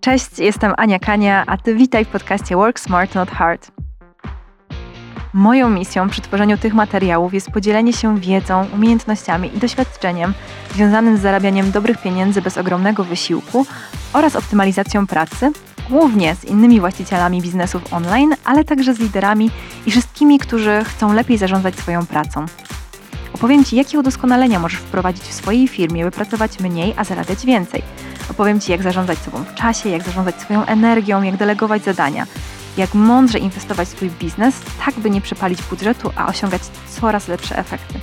Cześć, jestem Ania Kania, a ty witaj w podcaście Work Smart Not Hard. Moją misją przy tworzeniu tych materiałów jest podzielenie się wiedzą, umiejętnościami i doświadczeniem związanym z zarabianiem dobrych pieniędzy bez ogromnego wysiłku oraz optymalizacją pracy, głównie z innymi właścicielami biznesów online, ale także z liderami i wszystkimi, którzy chcą lepiej zarządzać swoją pracą. Opowiem Ci, jakie udoskonalenia możesz wprowadzić w swojej firmie, by pracować mniej, a zarabiać więcej. Opowiem Ci, jak zarządzać sobą w czasie, jak zarządzać swoją energią, jak delegować zadania, jak mądrze inwestować w swój biznes, tak by nie przepalić budżetu, a osiągać coraz lepsze efekty.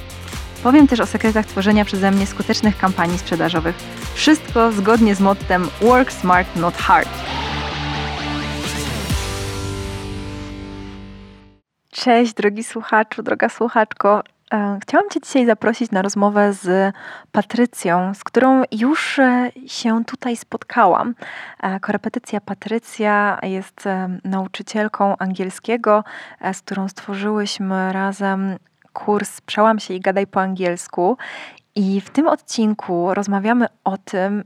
Powiem też o sekretach tworzenia przeze mnie skutecznych kampanii sprzedażowych. Wszystko zgodnie z mottem Work Smart, Not Hard. Cześć, drogi słuchaczu, droga słuchaczko. E, chciałam Cię dzisiaj zaprosić na rozmowę z Patrycją, z którą już e, się tutaj spotkałam. E, korepetycja Patrycja jest nauczycielką angielskiego, z którą stworzyłyśmy razem kurs Przełam się i gadaj po angielsku. I w tym odcinku rozmawiamy o tym,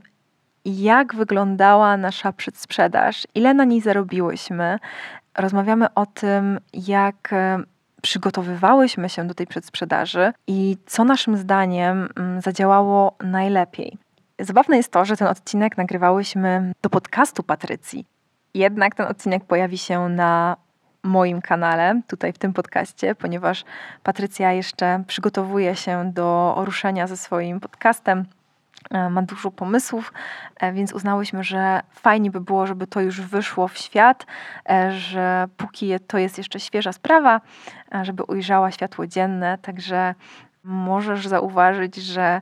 jak wyglądała nasza przedsprzedaż, ile na niej zarobiłyśmy. Rozmawiamy o tym, jak przygotowywałyśmy się do tej przedsprzedaży i co naszym zdaniem mm, zadziałało najlepiej. Zabawne jest to, że ten odcinek nagrywałyśmy do podcastu Patrycji. Jednak ten odcinek pojawi się na moim kanale, tutaj w tym podcaście, ponieważ Patrycja jeszcze przygotowuje się do ruszenia ze swoim podcastem ma dużo pomysłów, e, więc uznałyśmy, że fajnie by było, żeby to już wyszło w świat, e, że póki to jest jeszcze świeża sprawa, żeby ujrzała światło dzienne, także możesz zauważyć, że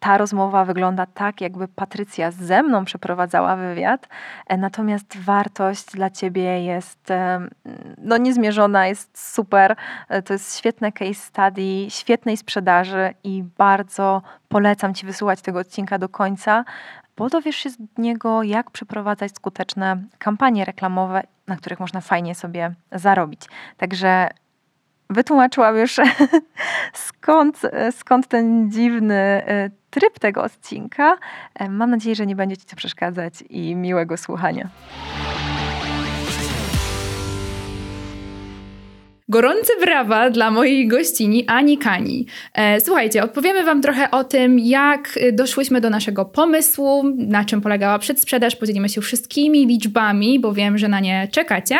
ta rozmowa wygląda tak, jakby Patrycja ze mną przeprowadzała wywiad, e, natomiast wartość dla ciebie jest e, no, niezmierzona, jest super. E, to jest świetne case study, świetnej sprzedaży i bardzo polecam ci wysłuchać tego odcinka do końca, bo dowiesz się z niego, jak przeprowadzać skuteczne kampanie reklamowe, na których można fajnie sobie zarobić. Także wytłumaczyłam już, skąd, skąd ten dziwny tryb tego odcinka. E, mam nadzieję, że nie będzie Ci to przeszkadzać i miłego słuchania. Gorące brawa dla mojej gościni Ani Kani. E, słuchajcie, odpowiemy Wam trochę o tym, jak doszłyśmy do naszego pomysłu, na czym polegała przedsprzedaż, podzielimy się wszystkimi liczbami, bo wiem, że na nie czekacie.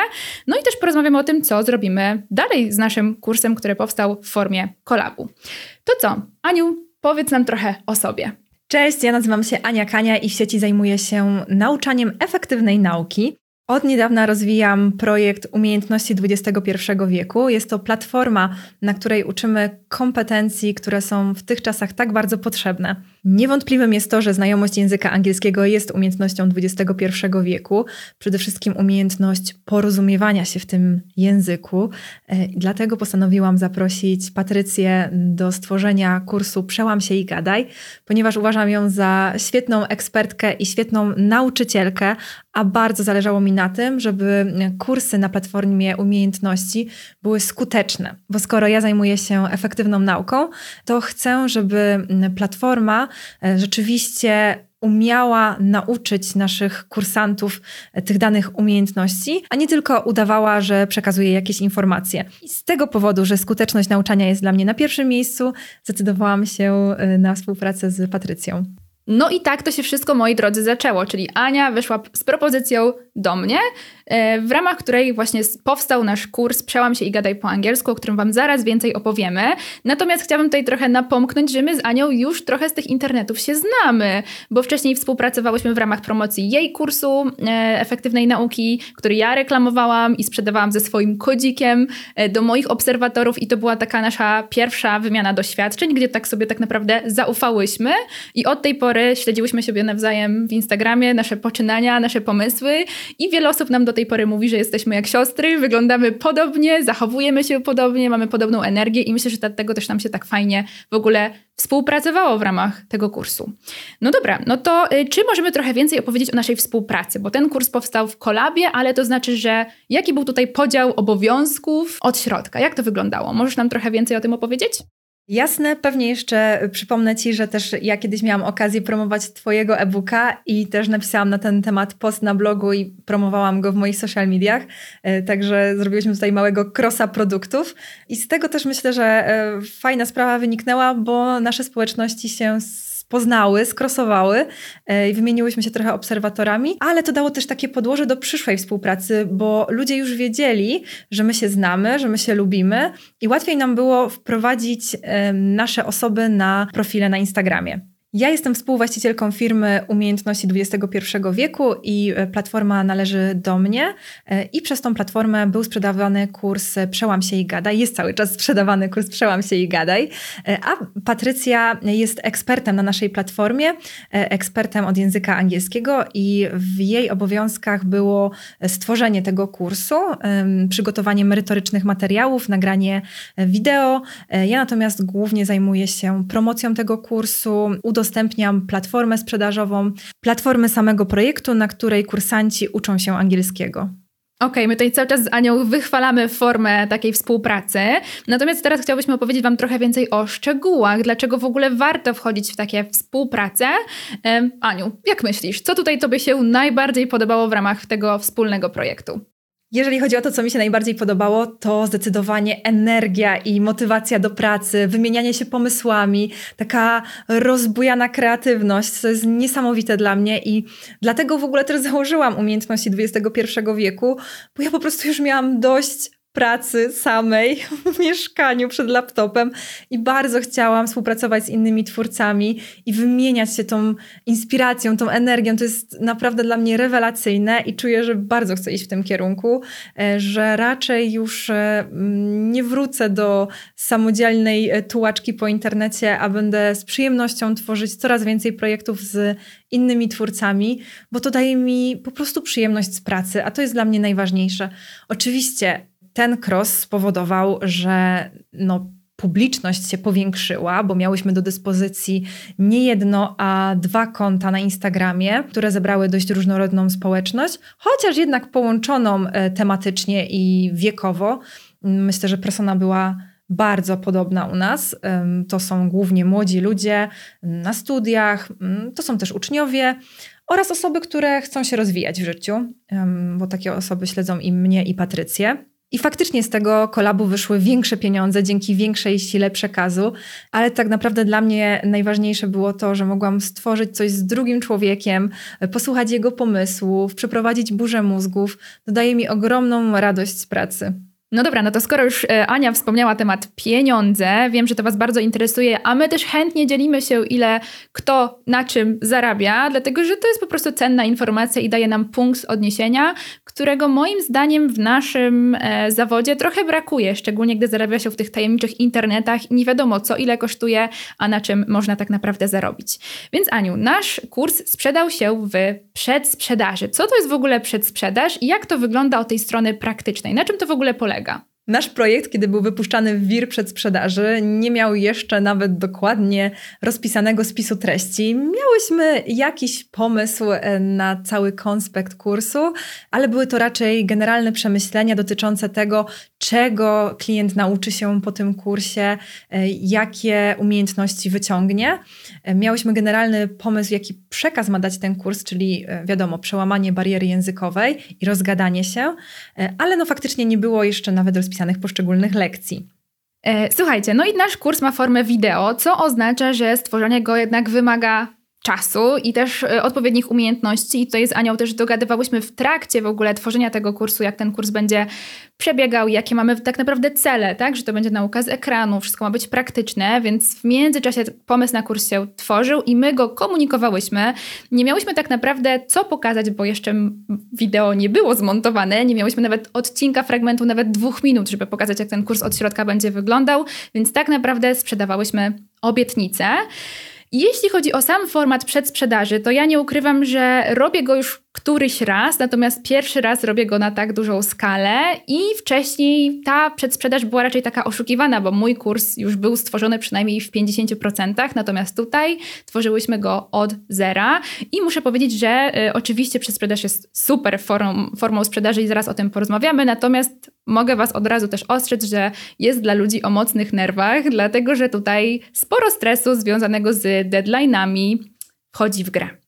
No i też porozmawiamy o tym, co zrobimy dalej z naszym kursem, który powstał w formie kolabu. To co, Aniu, Powiedz nam trochę o sobie. Cześć, ja nazywam się Ania Kania i w sieci zajmuję się nauczaniem efektywnej nauki. Od niedawna rozwijam projekt Umiejętności XXI wieku. Jest to platforma, na której uczymy kompetencji, które są w tych czasach tak bardzo potrzebne. Niewątpliwym jest to, że znajomość języka angielskiego jest umiejętnością XXI wieku, przede wszystkim umiejętność porozumiewania się w tym języku. E, dlatego postanowiłam zaprosić Patrycję do stworzenia kursu Przełam się i gadaj, ponieważ uważam ją za świetną ekspertkę i świetną nauczycielkę, a bardzo zależało mi na tym, żeby kursy na platformie umiejętności były skuteczne. Bo skoro ja zajmuję się efektywną nauką, to chcę, żeby platforma rzeczywiście umiała nauczyć naszych kursantów e, tych danych umiejętności, a nie tylko udawała, że przekazuje jakieś informacje. I z tego powodu, że skuteczność nauczania jest dla mnie na pierwszym miejscu, zdecydowałam się e, na współpracę z Patrycją. No i tak to się wszystko, moi drodzy, zaczęło, czyli Ania wyszła z propozycją do mnie, e, w ramach której właśnie powstał nasz kurs Przełam się i gadaj po angielsku, o którym Wam zaraz więcej opowiemy. Natomiast chciałabym tutaj trochę napomknąć, że my z Anią już trochę z tych internetów się znamy, bo wcześniej współpracowałyśmy w ramach promocji jej kursu e, efektywnej nauki, który ja reklamowałam i sprzedawałam ze swoim kodzikiem e, do moich obserwatorów i to była taka nasza pierwsza wymiana doświadczeń, gdzie tak sobie tak naprawdę zaufałyśmy i od tej pory śledziłyśmy siebie nawzajem w Instagramie, nasze poczynania, nasze pomysły i wiele osób nam do tej pory mówi, że jesteśmy jak siostry, wyglądamy podobnie, zachowujemy się podobnie, mamy podobną energię i myślę, że dlatego też nam się tak fajnie w ogóle współpracowało w ramach tego kursu. No dobra, no to y, czy możemy trochę więcej opowiedzieć o naszej współpracy? Bo ten kurs powstał w kolabie, ale to znaczy, że jaki był tutaj podział obowiązków od środka? Jak to wyglądało? Możesz nam trochę więcej o tym opowiedzieć? Jasne, pewnie jeszcze przypomnę Ci, że też ja kiedyś miałam okazję promować Twojego e-booka i też napisałam na ten temat post na blogu i promowałam go w moich social mediach, e, także zrobiliśmy tutaj małego crossa produktów. I z tego też myślę, że e, fajna sprawa wyniknęła, bo nasze społeczności się poznały, skrosowały e, i wymieniłyśmy się trochę obserwatorami, ale to dało też takie podłoże do przyszłej współpracy, bo ludzie już wiedzieli, że my się znamy, że my się lubimy i łatwiej nam było wprowadzić nasze osoby na profile na Instagramie. Ja jestem współwłaścicielką firmy Umiejętności XXI wieku i e, platforma należy do mnie. E, I przez tą platformę był sprzedawany kurs Przełam się i gadaj. Jest cały czas sprzedawany kurs Przełam się i gadaj. E, a Patrycja jest ekspertem na naszej platformie, ekspertem od języka angielskiego i w jej obowiązkach było stworzenie tego kursu, przygotowanie merytorycznych materiałów, nagranie wideo. Ja natomiast głównie zajmuję się promocją tego kursu, udostępniam platformę sprzedażową, platformę samego projektu, na której kursanci uczą się angielskiego. Okej, okay, my tutaj cały czas z Anią wychwalamy formę takiej współpracy. Natomiast teraz chciałbyśmy opowiedzieć Wam trochę więcej o szczegółach, dlaczego w ogóle warto wchodzić w takie współpracę. Aniu, jak myślisz, co tutaj Tobie się najbardziej podobało w ramach tego wspólnego projektu? Jeżeli chodzi o to, co mi się najbardziej podobało, to zdecydowanie energia i motywacja do pracy, wymienianie się pomysłami, taka rozbujana kreatywność, to jest niesamowite dla mnie i dlatego w ogóle też założyłam umiejętności XXI wieku, bo ja po prostu już miałam dość pracy samej w mieszkaniu przed laptopem i bardzo chciałam współpracować z innymi twórcami i wymieniać się tą inspiracją, tą energią. To jest naprawdę dla mnie rewelacyjne i czuję, że bardzo chcę iść w tym kierunku, e, że raczej już e, nie wrócę do samodzielnej e, tułaczki po internecie, a będę z przyjemnością tworzyć coraz więcej projektów z innymi twórcami, bo to daje mi po prostu przyjemność z pracy, a to jest dla mnie najważniejsze. Oczywiście ten cross spowodował, że no, publiczność się powiększyła, bo miałyśmy do dyspozycji nie jedno, a dwa konta na Instagramie, które zebrały dość różnorodną społeczność, chociaż jednak połączoną e, tematycznie i wiekowo. Myślę, że persona była bardzo podobna u nas. To są głównie młodzi ludzie na studiach, to są też uczniowie oraz osoby, które chcą się rozwijać w życiu, bo takie osoby śledzą i mnie, i Patrycję. I faktycznie z tego kolabu wyszły większe pieniądze dzięki większej sile przekazu, ale tak naprawdę dla mnie najważniejsze było to, że mogłam stworzyć coś z drugim człowiekiem, posłuchać jego pomysłów, przeprowadzić burzę mózgów. Dodaje mi ogromną radość z pracy. No dobra, no to skoro już e, Ania wspomniała temat pieniądze, wiem, że to Was bardzo interesuje, a my też chętnie dzielimy się, ile kto na czym zarabia, dlatego że to jest po prostu cenna informacja i daje nam punkt odniesienia, którego moim zdaniem w naszym e, zawodzie trochę brakuje, szczególnie gdy zarabia się w tych tajemniczych internetach i nie wiadomo co, ile kosztuje, a na czym można tak naprawdę zarobić. Więc Aniu, nasz kurs sprzedał się w przedsprzedaży. Co to jest w ogóle przedsprzedaż i jak to wygląda od tej strony praktycznej? Na czym to w ogóle polega? Nasz projekt, kiedy był wypuszczany w wir przedsprzedaży, nie miał jeszcze nawet dokładnie rozpisanego spisu treści. Miałyśmy jakiś pomysł e, na cały konspekt kursu, ale były to raczej generalne przemyślenia dotyczące tego, czego klient nauczy się po tym kursie, e, jakie umiejętności wyciągnie. E, miałyśmy generalny pomysł, jaki przekaz ma dać ten kurs, czyli wiadomo, przełamanie bariery językowej i rozgadanie się, ale no faktycznie nie było jeszcze nawet rozpisane rozpisanych poszczególnych lekcji. E, słuchajcie, no i nasz kurs ma formę wideo, co oznacza, że stworzenie go jednak wymaga czasu i też e, odpowiednich umiejętności. I tutaj z Anią też dogadywałyśmy w trakcie w ogóle tworzenia tego kursu, jak ten kurs będzie przebiegał, jakie mamy tak naprawdę cele, tak? Że to będzie nauka z ekranu, wszystko ma być praktyczne, więc w międzyczasie pomysł na kurs się tworzył i my go komunikowałyśmy. Nie miałyśmy tak naprawdę co pokazać, bo jeszcze wideo nie było zmontowane, nie miałyśmy nawet odcinka, fragmentu, nawet dwóch minut, żeby pokazać, jak ten kurs od środka będzie wyglądał, więc tak naprawdę sprzedawałyśmy obietnice. Jeśli chodzi o sam format przedsprzedaży, to ja nie ukrywam, że robię go już któryś raz, natomiast pierwszy raz robię go na tak dużą skalę i wcześniej ta przedsprzedaż była raczej taka oszukiwana, bo mój kurs już był stworzony przynajmniej w 50%, natomiast tutaj tworzyłyśmy go od zera i muszę powiedzieć, że y, oczywiście przedsprzedaż jest super formą, formą sprzedaży i zaraz o tym porozmawiamy, natomiast mogę Was od razu też ostrzec, że jest dla ludzi o mocnych nerwach, dlatego że tutaj sporo stresu związanego z deadline'ami wchodzi w grę.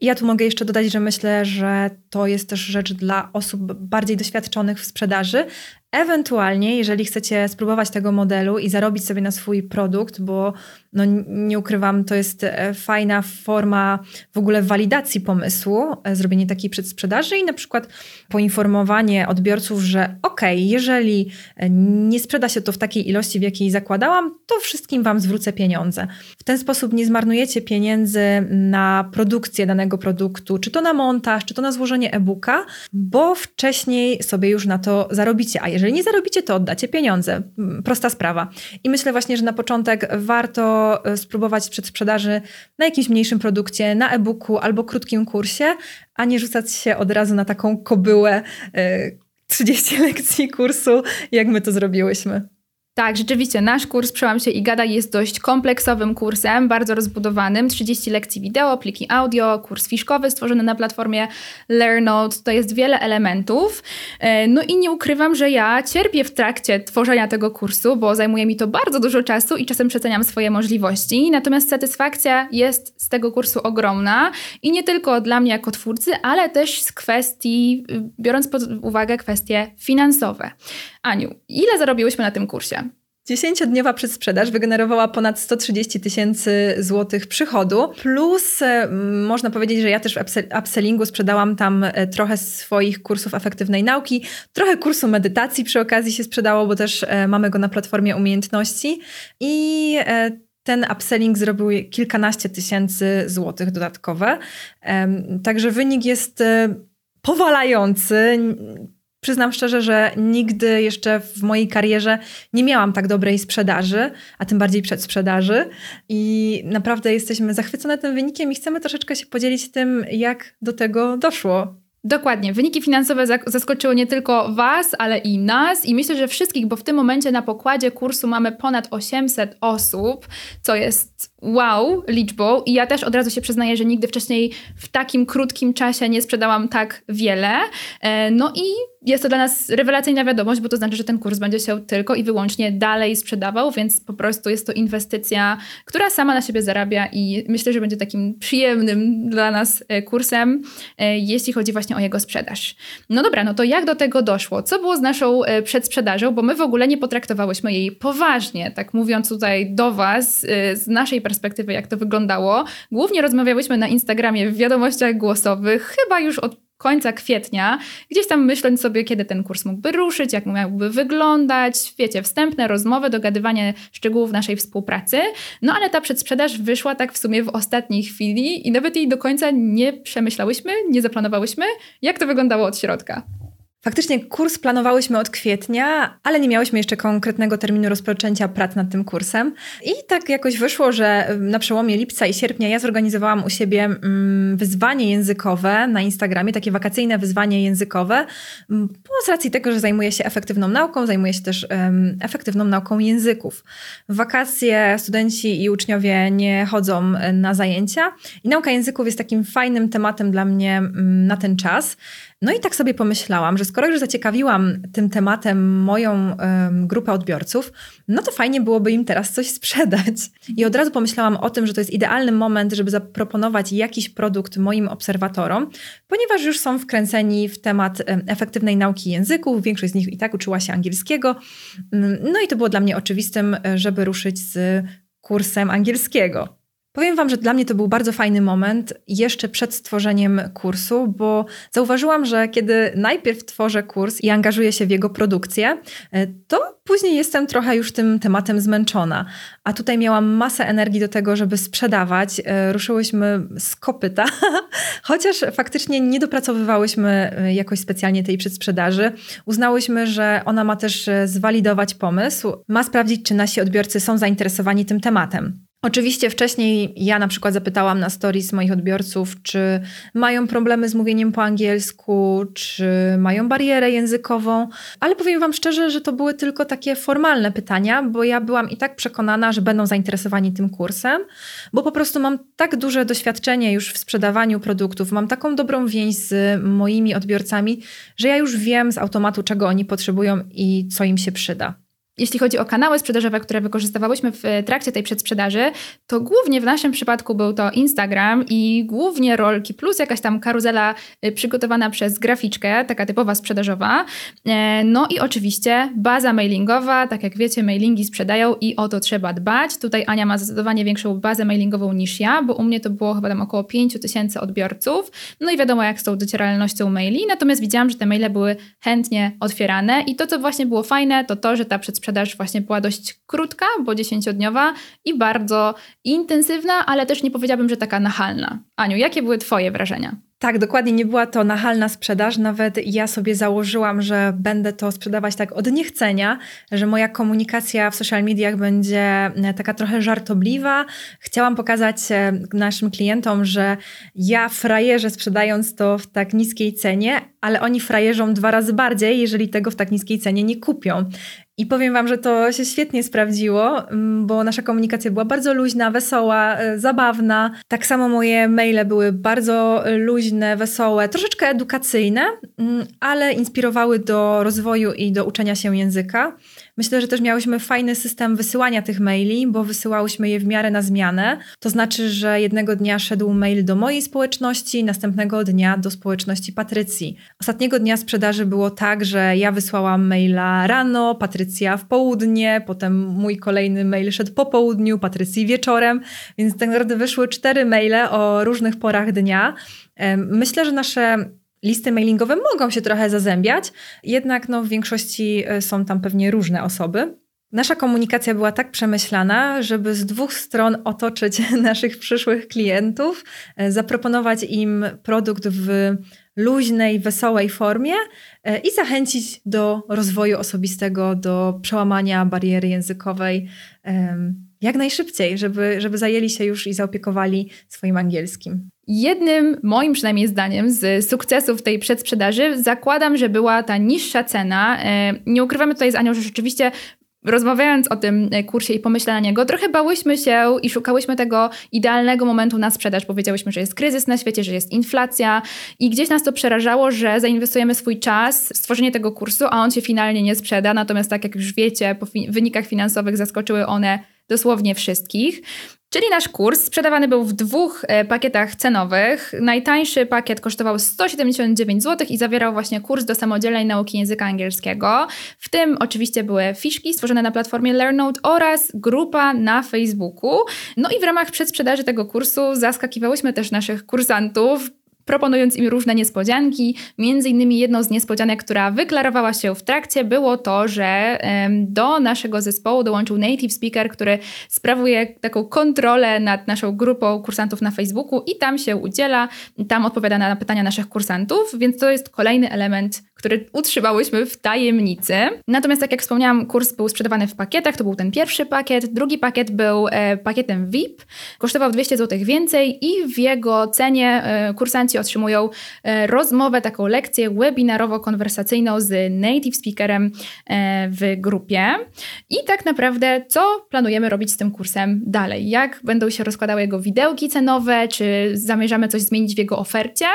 Ja tu mogę jeszcze dodać, że myślę, że to jest też rzecz dla osób bardziej doświadczonych w sprzedaży, Ewentualnie, jeżeli chcecie spróbować tego modelu i zarobić sobie na swój produkt, bo no, nie ukrywam, to jest e, fajna forma w ogóle walidacji pomysłu, e, zrobienie takiej przedsprzedaży i na przykład poinformowanie odbiorców, że ok, jeżeli e, nie sprzeda się to w takiej ilości, w jakiej zakładałam, to wszystkim Wam zwrócę pieniądze. W ten sposób nie zmarnujecie pieniędzy na produkcję danego produktu, czy to na montaż, czy to na złożenie e-booka, bo wcześniej sobie już na to zarobicie, a jeżeli nie zarobicie, to oddacie pieniądze. Mm, prosta sprawa. I myślę właśnie, że na początek warto e, spróbować przedsprzedaży na jakimś mniejszym produkcie, na e-booku albo krótkim kursie, a nie rzucać się od razu na taką kobyłę 30 e, lekcji kursu, jak my to zrobiłyśmy. Tak, rzeczywiście, nasz kurs Przełam się i gada jest dość kompleksowym kursem, bardzo rozbudowanym. 30 lekcji wideo, pliki audio, kurs fiszkowy stworzony na platformie LearnNote. To jest wiele elementów. E, no i nie ukrywam, że ja cierpię w trakcie tworzenia tego kursu, bo zajmuje mi to bardzo dużo czasu i czasem przeceniam swoje możliwości. Natomiast satysfakcja jest z tego kursu ogromna i nie tylko dla mnie jako twórcy, ale też z kwestii, biorąc pod uwagę kwestie finansowe. Aniu, ile zarobiłyśmy na tym kursie? Dziesięciodniowa przedsprzedaż wygenerowała ponad 130 tysięcy złotych przychodu, plus e, można powiedzieć, że ja też w upsellingu sprzedałam tam e, trochę swoich kursów efektywnej nauki, trochę kursu medytacji przy okazji się sprzedało, bo też e, mamy go na platformie umiejętności i ten upselling zrobił kilkanaście tysięcy złotych dodatkowe. Także wynik jest powalający. Przyznam szczerze, że nigdy jeszcze w mojej karierze nie miałam tak dobrej sprzedaży, a tym bardziej przedsprzedaży. I naprawdę jesteśmy zachwycone tym wynikiem i chcemy troszeczkę się podzielić tym, jak do tego doszło. Dokładnie. Wyniki finansowe zaskoczyły nie tylko Was, ale i nas i myślę, że wszystkich, bo w tym momencie na pokładzie kursu mamy ponad 800 osób, co jest wow liczbą i ja też od razu się przyznaję, że nigdy wcześniej w takim krótkim czasie nie sprzedałam tak wiele. E, no i jest to dla nas rewelacyjna wiadomość, bo to znaczy, że ten kurs będzie się tylko i wyłącznie dalej sprzedawał, więc po prostu jest to inwestycja, która sama na siebie zarabia i myślę, że będzie takim przyjemnym dla nas e, kursem, e, jeśli chodzi właśnie o jego sprzedaż. No dobra, no to jak do tego doszło? Co było z naszą przedsprzedażą? Bo my w ogóle nie potraktowałyśmy jej poważnie, tak mówiąc tutaj do Was, z naszej perspektywy, jak to wyglądało. Głównie rozmawiałyśmy na Instagramie w wiadomościach głosowych, chyba już od końca kwietnia, gdzieś tam myśląc sobie, kiedy ten kurs mógłby ruszyć, jak miałby wyglądać, wiecie, wstępne rozmowy, dogadywanie szczegółów naszej współpracy. No ale ta przedsprzedaż wyszła tak w sumie w ostatniej chwili i nawet jej do końca nie przemyślałyśmy, nie zaplanowałyśmy, jak to wyglądało od środka. Faktycznie kurs planowałyśmy od kwietnia, ale nie miałyśmy jeszcze konkretnego terminu rozpoczęcia prac nad tym kursem. I tak jakoś wyszło, że na przełomie lipca i sierpnia ja zorganizowałam u siebie mm, wyzwanie językowe na Instagramie, takie wakacyjne wyzwanie językowe, mm, bo z racji tego, że zajmuję się efektywną nauką, zajmuję się też efektywną nauką języków. W wakacje studenci i uczniowie nie chodzą na zajęcia i nauka języków jest takim fajnym tematem dla mnie mm, na ten czas. No i tak sobie pomyślałam, że skoro już zaciekawiłam tym tematem moją um, grupę odbiorców, no to fajnie byłoby im teraz coś sprzedać. I od razu pomyślałam o tym, że to jest idealny moment, żeby zaproponować jakiś produkt moim obserwatorom, ponieważ już są wkręceni w temat efektywnej nauki języków, większość z nich i tak uczyła się angielskiego. Um, no i to było dla mnie oczywistym, żeby ruszyć z kursem angielskiego. Powiem Wam, że dla mnie to był bardzo fajny moment jeszcze przed stworzeniem kursu, bo zauważyłam, że kiedy najpierw tworzę kurs i angażuję się w jego produkcję, e, to później jestem trochę już tym tematem zmęczona. A tutaj miałam masę energii do tego, żeby sprzedawać. E, ruszyłyśmy z kopyta, chociaż faktycznie nie dopracowywałyśmy e, jakoś specjalnie tej przedsprzedaży. Uznałyśmy, że ona ma też zwalidować pomysł, ma sprawdzić, czy nasi odbiorcy są zainteresowani tym tematem. Oczywiście wcześniej ja na przykład zapytałam na stories moich odbiorców, czy mają problemy z mówieniem po angielsku, czy mają barierę językową, ale powiem Wam szczerze, że to były tylko takie formalne pytania, bo ja byłam i tak przekonana, że będą zainteresowani tym kursem, bo po prostu mam tak duże doświadczenie już w sprzedawaniu produktów, mam taką dobrą więź z moimi odbiorcami, że ja już wiem z automatu, czego oni potrzebują i co im się przyda. Jeśli chodzi o kanały sprzedażowe, które wykorzystywałyśmy w trakcie tej przedsprzedaży, to głównie w naszym przypadku był to Instagram i głównie rolki plus jakaś tam karuzela y, przygotowana przez graficzkę, taka typowa sprzedażowa. E, no i oczywiście baza mailingowa, tak jak wiecie, mailingi sprzedają i o to trzeba dbać. Tutaj Ania ma zdecydowanie większą bazę mailingową niż ja, bo u mnie to było chyba tam około 5 tysięcy odbiorców. No i wiadomo jak z tą docieralnością maili, natomiast widziałam, że te maile były chętnie otwierane i to, co właśnie było fajne, to to, że ta przedsprzedaż sprzedaż właśnie była dość krótka, bo dziesięciodniowa i bardzo intensywna, ale też nie powiedziałabym, że taka nachalna. Aniu, jakie były Twoje wrażenia? Tak, dokładnie nie była to nachalna sprzedaż. Nawet ja sobie założyłam, że będę to sprzedawać tak od niechcenia, że moja komunikacja w social mediach będzie e, taka trochę żartobliwa. Chciałam pokazać e, naszym klientom, że ja frajerzę sprzedając to w tak niskiej cenie, ale oni frajerzą dwa razy bardziej, jeżeli tego w tak niskiej cenie nie kupią. I powiem Wam, że to się świetnie sprawdziło, mm, bo nasza komunikacja była bardzo luźna, wesoła, e, zabawna. Tak samo moje maile były bardzo luźne, wesołe, troszeczkę edukacyjne, mm, ale inspirowały do rozwoju i do uczenia się języka. Myślę, że też miałyśmy fajny system wysyłania tych maili, bo wysyłałyśmy je w miarę na zmianę. To znaczy, że jednego dnia szedł mail do mojej społeczności, następnego dnia do społeczności Patrycji. Ostatniego dnia sprzedaży było tak, że ja wysłałam maila rano, Patrycja w południe, potem mój kolejny mail szedł po południu, Patrycji wieczorem, więc tak naprawdę wyszły cztery maile o różnych porach dnia. Myślę, że nasze listy mailingowe mogą się trochę zazębiać, jednak no, w większości e, są tam pewnie różne osoby. Nasza komunikacja była tak przemyślana, żeby z dwóch stron otoczyć naszych przyszłych klientów, e, zaproponować im produkt w luźnej, wesołej formie e, i zachęcić do rozwoju osobistego, do przełamania bariery językowej jak najszybciej, żeby, żeby zajęli się już i zaopiekowali swoim angielskim. Jednym, moim przynajmniej zdaniem, z sukcesów tej przedsprzedaży zakładam, że była ta niższa cena. E, nie ukrywamy tutaj z Anią, że rzeczywiście rozmawiając o tym e, kursie i pomyśle na niego, trochę bałyśmy się i szukałyśmy tego idealnego momentu na sprzedaż. Powiedziałyśmy, że jest kryzys na świecie, że jest inflacja i gdzieś nas to przerażało, że zainwestujemy swój czas w stworzenie tego kursu, a on się finalnie nie sprzeda. Natomiast tak jak już wiecie, po wynikach finansowych zaskoczyły one dosłownie wszystkich. Czyli nasz kurs sprzedawany był w dwóch e, pakietach cenowych. Najtańszy pakiet kosztował 179 zł i zawierał właśnie kurs do samodzielnej nauki języka angielskiego. W tym oczywiście były fiszki stworzone na platformie LearnNote oraz grupa na Facebooku. No i w ramach przedsprzedaży tego kursu zaskakiwałyśmy też naszych kursantów, proponując im różne niespodzianki. Między innymi jedną z niespodzianek, która wyklarowała się w trakcie, było to, że do naszego zespołu dołączył native speaker, który sprawuje taką kontrolę nad naszą grupą kursantów na Facebooku i tam się udziela, tam odpowiada na pytania naszych kursantów, więc to jest kolejny element który utrzymałyśmy w tajemnicy. Natomiast, tak jak wspomniałam, kurs był sprzedawany w pakietach. To był ten pierwszy pakiet. Drugi pakiet był e, pakietem VIP. Kosztował 200 zł więcej i w jego cenie e, otrzymują e, rozmowę, taką lekcję webinarowo-konwersacyjną z native speakerem e, w grupie. I tak naprawdę, co planujemy robić z tym kursem dalej? Jak będą się rozkładały jego widełki cenowe? Czy zamierzamy coś zmienić w jego ofercie?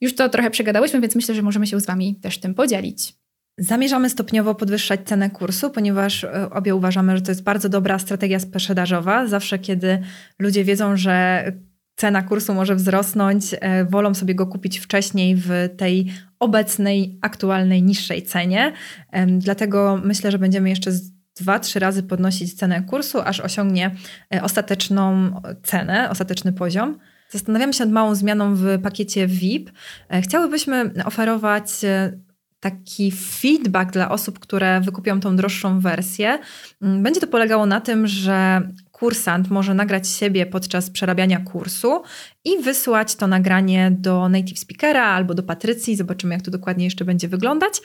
Już to trochę przegadałyśmy, więc myślę, że możemy się z Wami też tym podzielić. Zamierzamy stopniowo podwyższać cenę kursu, ponieważ e, obie uważamy, że to jest bardzo dobra strategia sprzedażowa. Zawsze, kiedy ludzie wiedzą, że cena kursu może wzrosnąć, e, wolą sobie go kupić wcześniej w tej obecnej, aktualnej, niższej cenie. Dlatego myślę, że będziemy jeszcze dwa, trzy razy podnosić cenę kursu, aż osiągnie e, ostateczną cenę, ostateczny poziom. Zastanawiamy się nad małą zmianą w pakiecie VIP. E, chciałybyśmy oferować taki feedback dla osób, które wykupią tą droższą wersję. Mm, będzie to polegało na tym, że kursant może nagrać siebie podczas przerabiania kursu i wysłać to nagranie do native speakera albo do Patrycji, zobaczymy jak to dokładnie jeszcze będzie wyglądać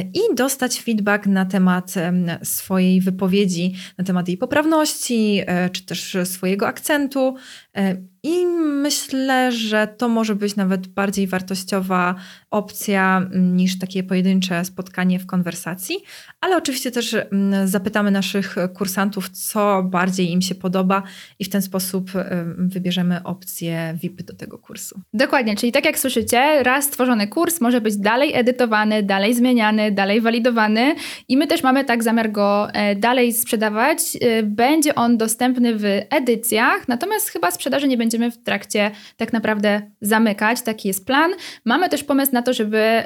i dostać feedback na temat swojej wypowiedzi, na temat jej poprawności, e, czy też swojego akcentu. E, I myślę, że to może być nawet bardziej wartościowa opcja niż takie pojedyncze spotkanie w konwersacji, ale oczywiście też zapytamy naszych kursantów, co bardziej im się podoba i w ten sposób wybierzemy opcję VIP do tego kursu. Dokładnie, czyli tak jak słyszycie, raz stworzony kurs może być dalej edytowany, dalej zmieniany, dalej walidowany i my też mamy tak zamiar go e, dalej sprzedawać. E, będzie on dostępny w edycjach, natomiast chyba sprzedaży nie będziemy w trakcie tak naprawdę zamykać, taki jest plan. Mamy też pomysł na to, żeby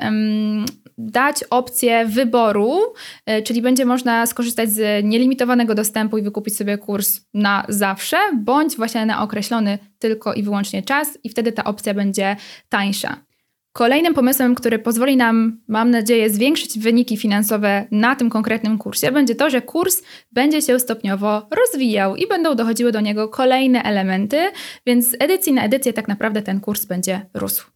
dać opcję wyboru, e, czyli będzie można skorzystać z nielimitowanego dostępu i wykupić sobie kurs na zawsze, bądź właśnie na określony tylko i wyłącznie czas, i wtedy ta opcja będzie tańsza. Kolejnym pomysłem, który pozwoli nam, mam nadzieję, zwiększyć wyniki finansowe na tym konkretnym kursie, będzie to, że kurs będzie się stopniowo rozwijał i będą dochodziły do niego kolejne elementy, więc z edycji na edycję tak naprawdę ten kurs będzie rósł.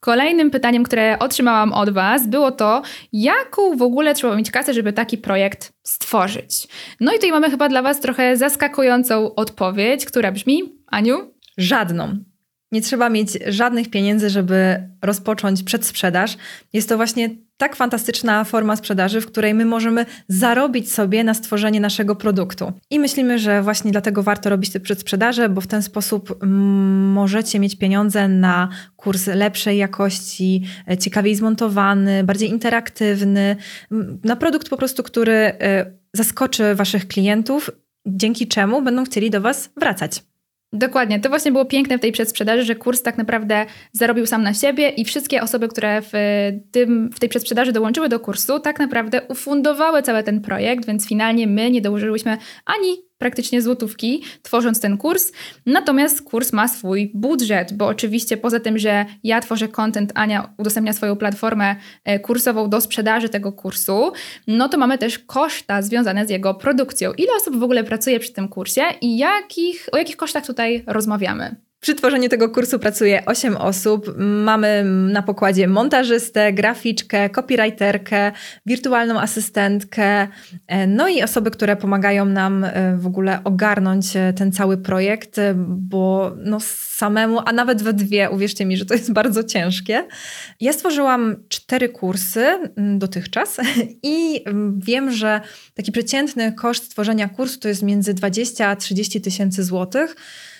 Kolejnym pytaniem, które otrzymałam od Was, było to, jaką w ogóle trzeba mieć kasę, żeby taki projekt stworzyć. No i tutaj mamy chyba dla Was trochę zaskakującą odpowiedź, która brzmi: Aniu? Żadną. Nie trzeba mieć żadnych pieniędzy, żeby rozpocząć przedsprzedaż. Jest to właśnie tak fantastyczna forma sprzedaży, w której my możemy zarobić sobie na stworzenie naszego produktu. I myślimy, że właśnie dlatego warto robić te przedsprzedaże, bo w ten sposób możecie mieć pieniądze na kurs lepszej jakości, e, ciekawiej zmontowany, bardziej interaktywny, na produkt po prostu, który e, zaskoczy Waszych klientów, dzięki czemu będą chcieli do Was wracać. Dokładnie, to właśnie było piękne w tej przedsprzedaży, że kurs tak naprawdę zarobił sam na siebie i wszystkie osoby, które w, tym, w tej przedsprzedaży dołączyły do kursu, tak naprawdę ufundowały cały ten projekt, więc finalnie my nie dołożyłyśmy ani praktycznie złotówki, tworząc ten kurs. Natomiast kurs ma swój budżet, bo oczywiście poza tym, że ja tworzę content, Ania udostępnia swoją platformę e, kursową do sprzedaży tego kursu, no to mamy też koszta związane z jego produkcją. Ile osób w ogóle pracuje przy tym kursie i jakich, o jakich kosztach tutaj rozmawiamy? Przy tworzeniu tego kursu pracuje 8 osób. Mamy na pokładzie montażystę, graficzkę, copywriterkę, wirtualną asystentkę, e, no i osoby, które pomagają nam e, w ogóle ogarnąć e, ten cały projekt, bo no samemu, a nawet we dwie, uwierzcie mi, że to jest bardzo ciężkie. Ja stworzyłam cztery kursy mm, dotychczas i mm, wiem, że taki przeciętny koszt stworzenia kursu to jest między 20 a 30 tysięcy złotych.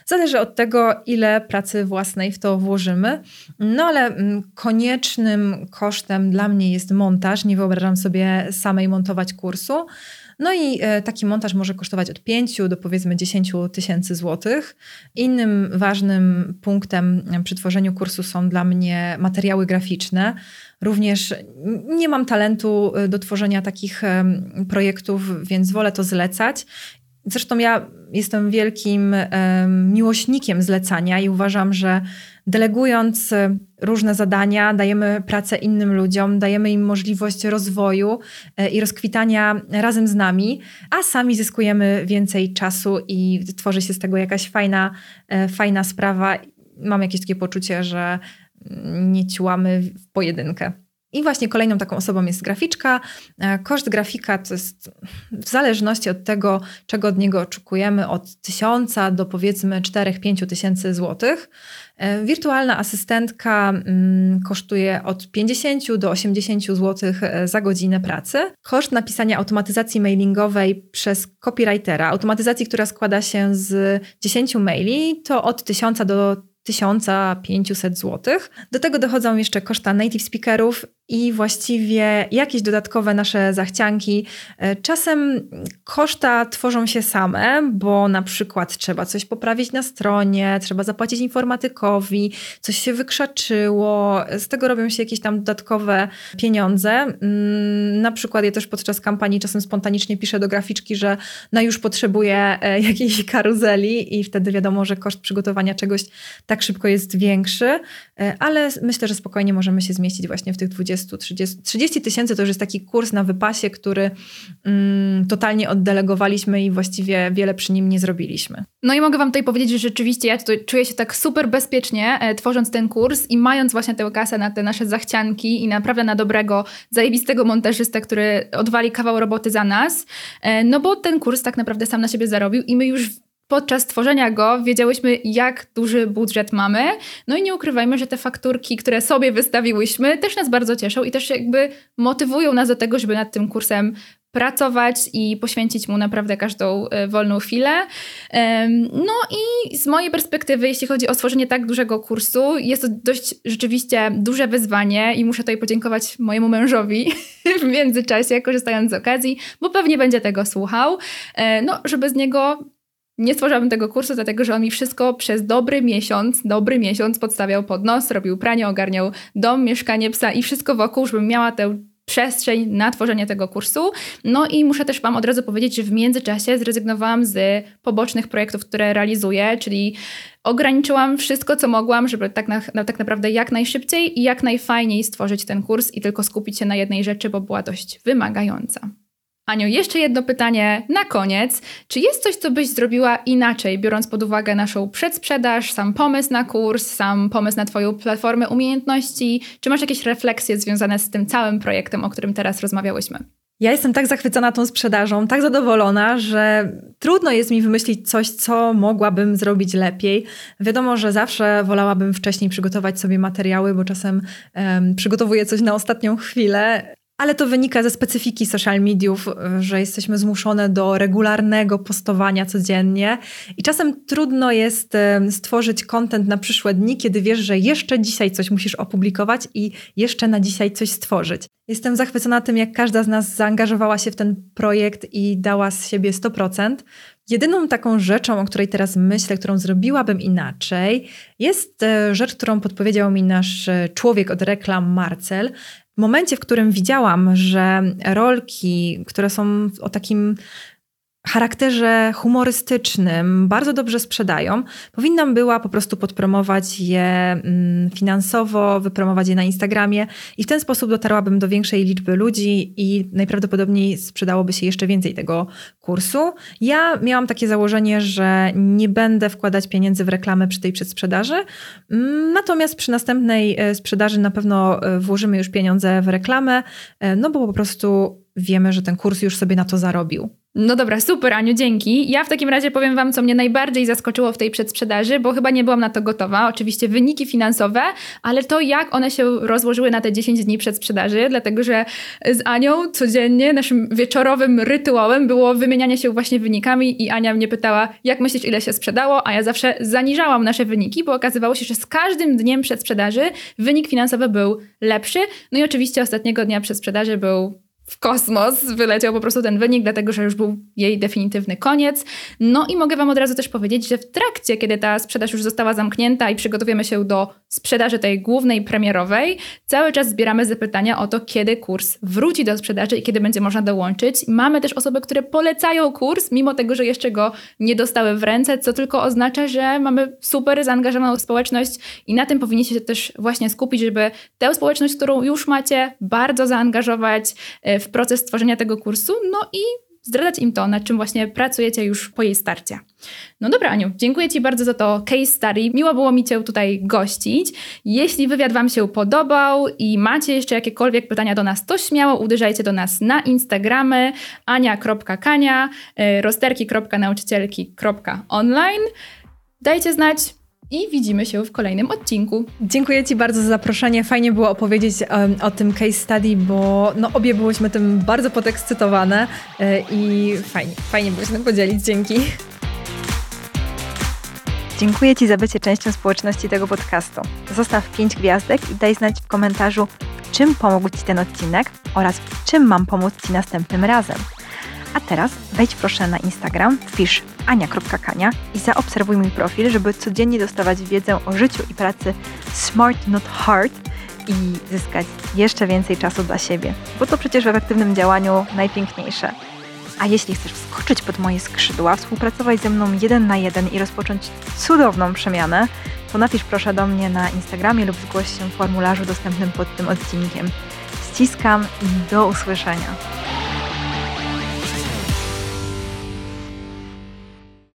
Zależy od tego, ile pracy własnej w to włożymy. No ale mm, koniecznym kosztem dla mnie jest montaż. Nie wyobrażam sobie samej montować kursu. No i e, taki montaż może kosztować od 5 do powiedzmy 10 tysięcy złotych. Innym ważnym punktem przy tworzeniu kursu są dla mnie materiały graficzne. Również nie mam talentu e, do tworzenia takich projektów, więc wolę to zlecać Zresztą ja jestem wielkim miłośnikiem zlecania i uważam, że delegując e, różne zadania, dajemy pracę innym ludziom, dajemy im możliwość rozwoju e, i rozkwitania razem z nami, a sami zyskujemy więcej czasu i tworzy się z tego jakaś fajna, e, fajna sprawa. Mam jakieś takie poczucie, że nie ciłamy w pojedynkę. I właśnie kolejną taką osobą jest graficzka. E, koszt grafika to jest w zależności od tego, czego od niego oczekujemy, od tysiąca do powiedzmy 4-5 tysięcy złotych. E, wirtualna asystentka mm, kosztuje od 50 do 80 zł e, za godzinę pracy. Koszt napisania automatyzacji mailingowej przez copywritera, automatyzacji, która składa się z 10 maili, to od 1000 do 1500 zł. Do tego dochodzą jeszcze koszta native speakerów i właściwie jakieś dodatkowe nasze zachcianki. E, czasem koszta tworzą się same, bo na przykład trzeba coś poprawić na stronie, trzeba zapłacić informatykowi, coś się wykrzaczyło, z tego robią się jakieś tam dodatkowe pieniądze. Mm, na przykład ja też podczas kampanii czasem spontanicznie piszę do graficzki, że no już potrzebuję e, jakiejś karuzeli i wtedy wiadomo, że koszt przygotowania czegoś tak szybko jest większy, e, ale myślę, że spokojnie możemy się zmieścić właśnie w tych 20 20, 30, 30 tysięcy to już jest taki kurs na wypasie, który mm, totalnie oddelegowaliśmy i właściwie wiele przy nim nie zrobiliśmy. No i mogę Wam tutaj powiedzieć, że rzeczywiście ja tutaj czuję się tak super bezpiecznie e, tworząc ten kurs i mając właśnie tę kasę na te nasze zachcianki i naprawdę na dobrego, zajebistego montażystę, który odwali kawał roboty za nas, e, no bo ten kurs tak naprawdę sam na siebie zarobił i my już podczas tworzenia go wiedziałyśmy, jak duży budżet mamy. No i nie ukrywajmy, że te fakturki, które sobie wystawiłyśmy, też nas bardzo cieszą i też jakby motywują nas do tego, żeby nad tym kursem pracować i poświęcić mu naprawdę każdą e, wolną chwilę. No i z mojej perspektywy, jeśli chodzi o stworzenie tak dużego kursu, jest to dość rzeczywiście duże wyzwanie i muszę tutaj podziękować mojemu mężowi w międzyczasie, korzystając z okazji, bo pewnie będzie tego słuchał, e, no żeby z niego nie stworzyłabym tego kursu, dlatego że on mi wszystko przez dobry miesiąc, dobry miesiąc podstawiał pod nos, robił pranie, ogarniał dom, mieszkanie psa i wszystko wokół, żebym miała tę przestrzeń na tworzenie tego kursu. No i muszę też Wam od razu powiedzieć, że w międzyczasie zrezygnowałam z pobocznych projektów, które realizuję, czyli ograniczyłam wszystko, co mogłam, żeby tak, na, tak naprawdę jak najszybciej i jak najfajniej stworzyć ten kurs i tylko skupić się na jednej rzeczy, bo była dość wymagająca. Aniu, jeszcze jedno pytanie na koniec. Czy jest coś, co byś zrobiła inaczej, biorąc pod uwagę naszą przedsprzedaż, sam pomysł na kurs, sam pomysł na Twoją platformę umiejętności? Czy masz jakieś refleksje związane z tym całym projektem, o którym teraz rozmawiałyśmy? Ja jestem tak zachwycona tą sprzedażą, tak zadowolona, że trudno jest mi wymyślić coś, co mogłabym zrobić lepiej. Wiadomo, że zawsze wolałabym wcześniej przygotować sobie materiały, bo czasem um, przygotowuję coś na ostatnią chwilę ale to wynika ze specyfiki social mediów, że jesteśmy zmuszone do regularnego postowania codziennie i czasem trudno jest stworzyć kontent na przyszłe dni, kiedy wiesz, że jeszcze dzisiaj coś musisz opublikować i jeszcze na dzisiaj coś stworzyć. Jestem zachwycona tym, jak każda z nas zaangażowała się w ten projekt i dała z siebie 100%. Jedyną taką rzeczą, o której teraz myślę, którą zrobiłabym inaczej, jest e, rzecz, którą podpowiedział mi nasz e, człowiek od reklam, Marcel, momencie, w którym widziałam, że rolki, które są o takim charakterze humorystycznym bardzo dobrze sprzedają, powinnam była po prostu podpromować je mm, finansowo, wypromować je na Instagramie i w ten sposób dotarłabym do większej liczby ludzi i najprawdopodobniej sprzedałoby się jeszcze więcej tego kursu. Ja miałam takie założenie, że nie będę wkładać pieniędzy w reklamę przy tej przedsprzedaży, mm, natomiast przy następnej e, sprzedaży na pewno e, włożymy już pieniądze w reklamę, e, no bo po prostu wiemy, że ten kurs już sobie na to zarobił. No dobra, super Aniu, dzięki. Ja w takim razie powiem Wam, co mnie najbardziej zaskoczyło w tej przedsprzedaży, bo chyba nie byłam na to gotowa. Oczywiście wyniki finansowe, ale to jak one się rozłożyły na te 10 dni przedsprzedaży, dlatego że z Anią codziennie naszym wieczorowym rytuałem było wymienianie się właśnie wynikami i Ania mnie pytała, jak myślisz, ile się sprzedało, a ja zawsze zaniżałam nasze wyniki, bo okazywało się, że z każdym dniem przedsprzedaży wynik finansowy był lepszy. No i oczywiście ostatniego dnia przedsprzedaży był w kosmos wyleciał po prostu ten wynik, dlatego że już był jej definitywny koniec. No i mogę Wam od razu też powiedzieć, że w trakcie, kiedy ta sprzedaż już została zamknięta i przygotowujemy się do sprzedaży tej głównej, premierowej, cały czas zbieramy zapytania o to, kiedy kurs wróci do sprzedaży i kiedy będzie można dołączyć. Mamy też osoby, które polecają kurs, mimo tego, że jeszcze go nie dostały w ręce, co tylko oznacza, że mamy super zaangażowaną społeczność i na tym powinniście się też właśnie skupić, żeby tę społeczność, którą już macie, bardzo zaangażować e, w proces tworzenia tego kursu, no i zdradzać im to, nad czym właśnie pracujecie już po jej starcie. No dobra, Aniu, dziękuję Ci bardzo za to case study. Miło było mi Cię tutaj gościć. Jeśli wywiad Wam się podobał i macie jeszcze jakiekolwiek pytania do nas, to śmiało uderzajcie do nas na Instagramy ania.kania, y, rozterki.nauczycielki.online. Dajcie znać, i widzimy się w kolejnym odcinku. Dziękuję Ci bardzo za zaproszenie. Fajnie było opowiedzieć um, o tym case study, bo no, obie byłyśmy tym bardzo podekscytowane yy, i fajnie, fajnie było się tym podzielić. Dzięki. Dziękuję Ci za bycie częścią społeczności tego podcastu. Zostaw 5 gwiazdek i daj znać w komentarzu, czym pomógł Ci ten odcinek oraz w czym mam pomóc Ci następnym razem. A teraz wejdź proszę na Instagram, wpisz ania.kania i zaobserwuj mój profil, żeby codziennie dostawać wiedzę o życiu i pracy smart, not hard i zyskać jeszcze więcej czasu dla siebie, bo to przecież w efektywnym działaniu najpiękniejsze. A jeśli chcesz wskoczyć pod moje skrzydła, współpracować ze mną jeden na jeden i rozpocząć cudowną przemianę, to napisz proszę do mnie na Instagramie lub zgłoś się w formularzu dostępnym pod tym odcinkiem. Ściskam i do usłyszenia.